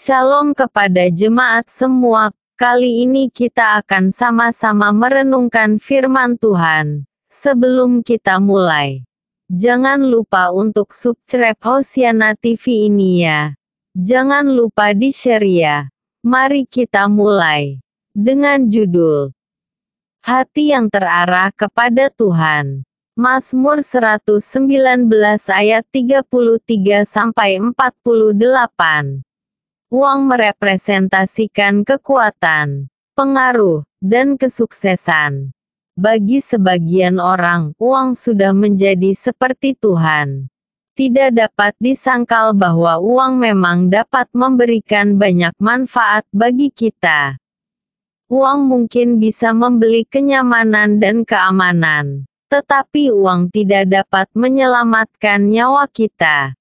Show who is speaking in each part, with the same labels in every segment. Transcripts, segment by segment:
Speaker 1: Shalom kepada jemaat semua. Kali ini kita akan sama-sama merenungkan firman Tuhan. Sebelum kita mulai, jangan lupa untuk subscribe Hosiana TV ini ya. Jangan lupa di-share ya. Mari kita mulai dengan judul Hati yang terarah kepada Tuhan. Mazmur 119 ayat 33 sampai 48 Uang merepresentasikan kekuatan, pengaruh, dan kesuksesan. Bagi sebagian orang, uang sudah menjadi seperti Tuhan. Tidak dapat disangkal bahwa uang memang dapat memberikan banyak manfaat bagi kita. Uang mungkin bisa membeli kenyamanan dan keamanan, tetapi uang tidak dapat menyelamatkan nyawa kita.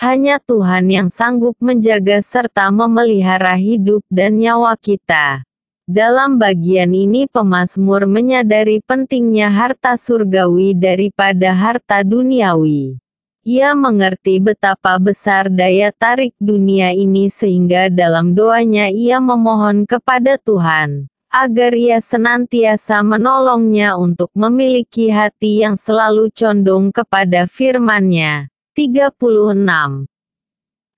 Speaker 1: Hanya Tuhan yang sanggup menjaga serta memelihara hidup dan nyawa kita. Dalam bagian ini pemazmur menyadari pentingnya harta surgawi daripada harta duniawi. Ia mengerti betapa besar daya tarik dunia ini sehingga dalam doanya ia memohon kepada Tuhan, agar ia senantiasa menolongnya untuk memiliki hati yang selalu condong kepada firman-Nya. 36.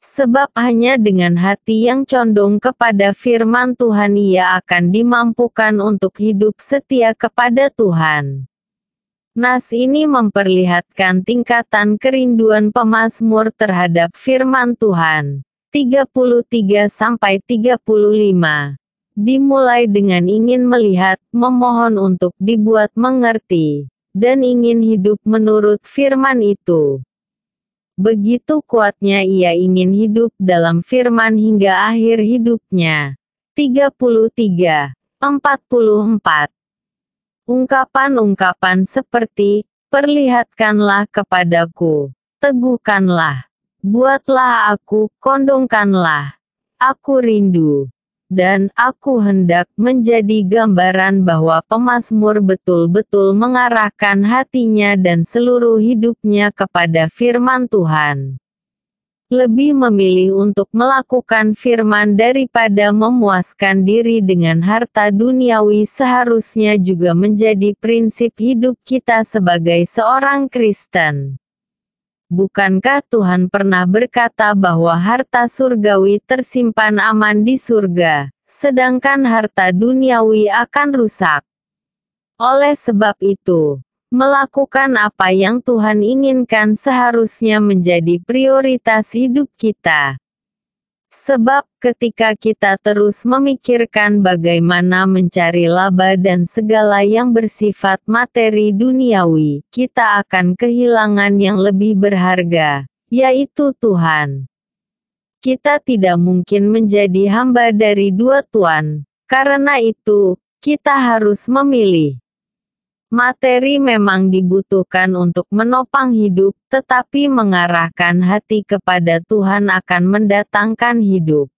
Speaker 1: Sebab hanya dengan hati yang condong kepada firman Tuhan ia akan dimampukan untuk hidup setia kepada Tuhan. Nas ini memperlihatkan tingkatan kerinduan pemazmur terhadap firman Tuhan. 33 sampai 35. Dimulai dengan ingin melihat, memohon untuk dibuat mengerti, dan ingin hidup menurut firman itu. Begitu kuatnya ia ingin hidup dalam firman hingga akhir hidupnya. 33, 44 Ungkapan-ungkapan seperti, perlihatkanlah kepadaku, teguhkanlah, buatlah aku, kondongkanlah, aku rindu dan aku hendak menjadi gambaran bahwa pemazmur betul-betul mengarahkan hatinya dan seluruh hidupnya kepada firman Tuhan. Lebih memilih untuk melakukan firman daripada memuaskan diri dengan harta duniawi seharusnya juga menjadi prinsip hidup kita sebagai seorang Kristen. Bukankah Tuhan pernah berkata bahwa harta surgawi tersimpan aman di surga, sedangkan harta duniawi akan rusak? Oleh sebab itu, melakukan apa yang Tuhan inginkan seharusnya menjadi prioritas hidup kita. Sebab ketika kita terus memikirkan bagaimana mencari laba dan segala yang bersifat materi duniawi, kita akan kehilangan yang lebih berharga, yaitu Tuhan. Kita tidak mungkin menjadi hamba dari dua tuan, karena itu, kita harus memilih. Materi memang dibutuhkan untuk menopang hidup, tetapi mengarahkan hati kepada Tuhan akan mendatangkan hidup.